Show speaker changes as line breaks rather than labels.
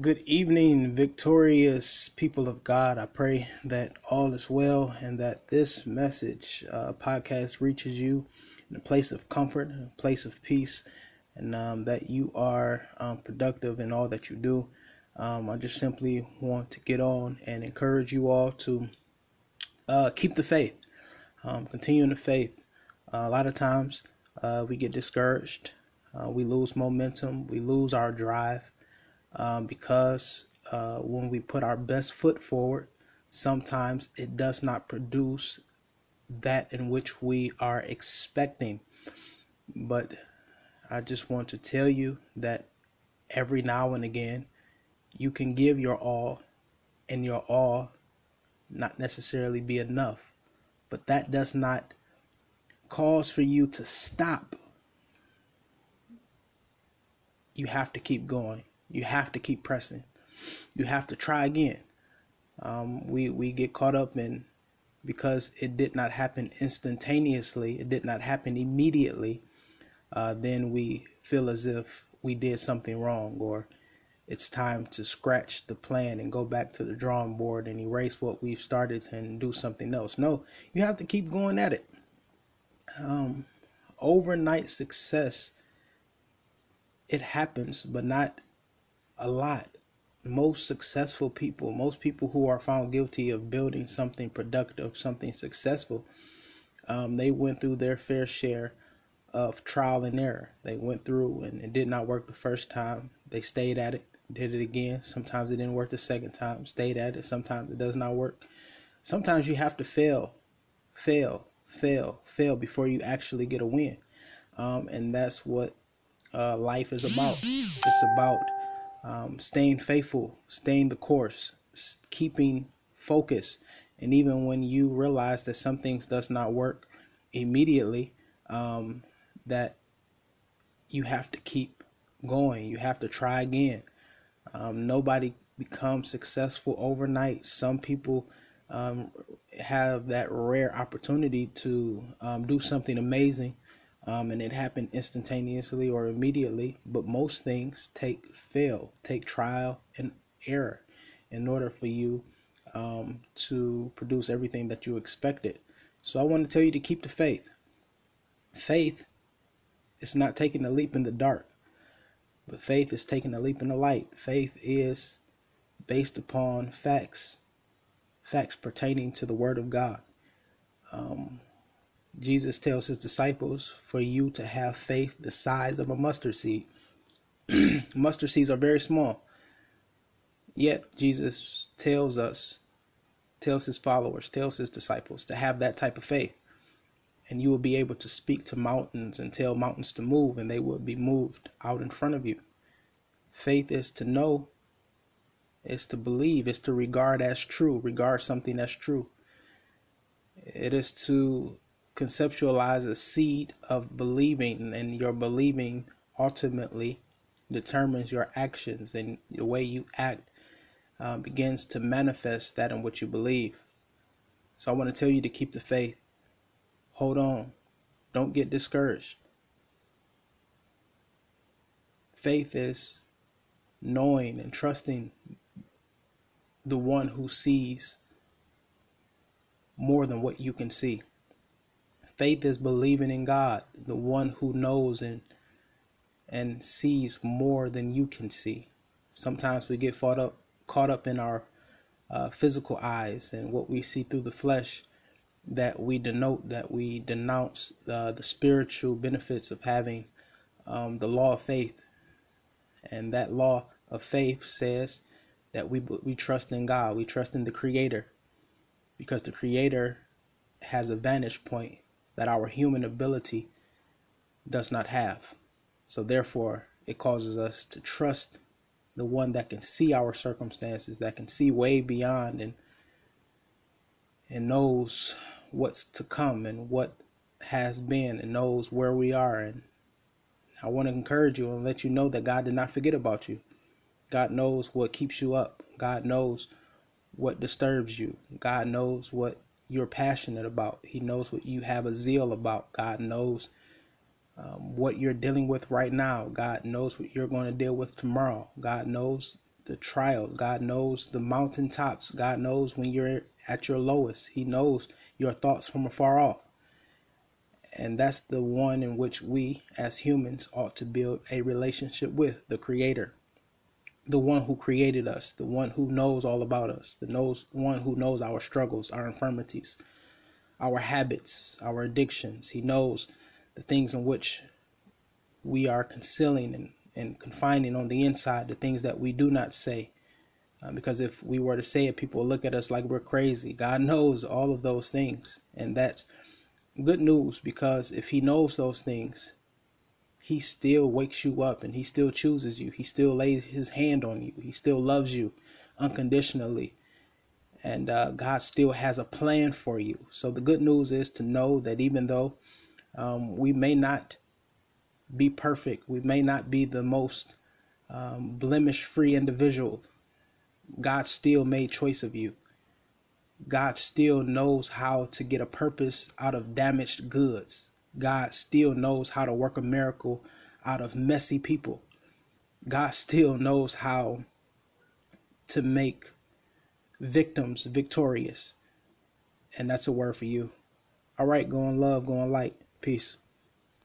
Good evening, victorious people of God. I pray that all is well and that this message uh, podcast reaches you in a place of comfort, a place of peace, and um, that you are um, productive in all that you do. Um, I just simply want to get on and encourage you all to uh, keep the faith, um, continue in the faith. Uh, a lot of times uh, we get discouraged, uh, we lose momentum, we lose our drive um, because uh, when we put our best foot forward, sometimes it does not produce that in which we are expecting. But I just want to tell you that every now and again, you can give your all, and your all not necessarily be enough. But that does not cause for you to stop. You have to keep going. You have to keep pressing. You have to try again. Um, we we get caught up in because it did not happen instantaneously. It did not happen immediately. Uh, then we feel as if we did something wrong, or it's time to scratch the plan and go back to the drawing board and erase what we've started and do something else. No, you have to keep going at it. Um, overnight success, it happens, but not a lot. Most successful people, most people who are found guilty of building something productive, something successful, um, they went through their fair share of trial and error. They went through and it did not work the first time. They stayed at it, did it again. Sometimes it didn't work the second time, stayed at it. Sometimes it does not work. Sometimes you have to fail, fail, fail, fail before you actually get a win. Um, and that's what uh, life is about. It's about um, staying faithful, staying the course, keeping focus, and even when you realize that some things does not work immediately, um, that you have to keep going. You have to try again. Um, nobody becomes successful overnight. Some people um, have that rare opportunity to um, do something amazing um, and it happened instantaneously or immediately. But most things take fail, take trial and error in order for you um, to produce everything that you expected. So I want to tell you to keep the faith. Faith is not taking a leap in the dark, but faith is taking a leap in the light. Faith is based upon facts, facts pertaining to the Word of God. Um, Jesus tells his disciples for you to have faith the size of a mustard seed. mustard seeds are very small. Yet Jesus tells us, tells his followers, tells his disciples to have that type of faith. And you will be able to speak to mountains and tell mountains to move, and they will be moved out in front of you. Faith is to know, is to believe, is to regard as true, regard something as true. It is to conceptualize a seed of believing, and your believing ultimately determines your actions, and the way you act uh, begins to manifest that in what you believe. So I want to tell you to keep the faith. Hold on. Don't get discouraged. Faith is knowing and trusting the one who sees more than what you can see. Faith is believing in God, the one who knows and and sees more than you can see. Sometimes we get caught up caught up in our uh, physical eyes and what we see through the flesh that we denote that we denounce uh, the spiritual benefits of having um, the law of faith and that law of faith says that we we trust in God we trust in the creator because the creator has a vantage point that our human ability does not have. So, therefore, it causes us to trust the one that can see our circumstances, that can see way beyond and and knows what's to come and what has been and knows where we are and I want to encourage you and let you know that God did not forget about you. God knows what keeps you up. God knows what disturbs you. God knows what you're passionate about. He knows what you have a zeal about. God knows um, what you're dealing with right now. God knows what you're going to deal with tomorrow. God knows the trials. God knows the mountaintops. God knows when you're at your lowest. He knows your thoughts from afar off. And that's the one in which we as humans ought to build a relationship with the Creator, the one who created us, the one who knows all about us, the knows one who knows our struggles, our infirmities, our habits, our addictions. He knows the things in which we are concealing and, and confining on the inside, the things that we do not say. Uh, because if we were to say it, people will look at us like we're crazy. God knows all of those things. And that's good news because if He knows those things, He still wakes you up and He still chooses you. He still lays His hand on you. He still loves you unconditionally. And uh, God still has a plan for you. So the good news is to know that even though um, we may not be perfect. We may not be the most um, blemish free individual. God still made choice of you. God still knows how to get a purpose out of damaged goods. God still knows how to work a miracle out of messy people. God still knows how to make victims victorious. And that's a word for you. All right, go in love, go in light. Peace.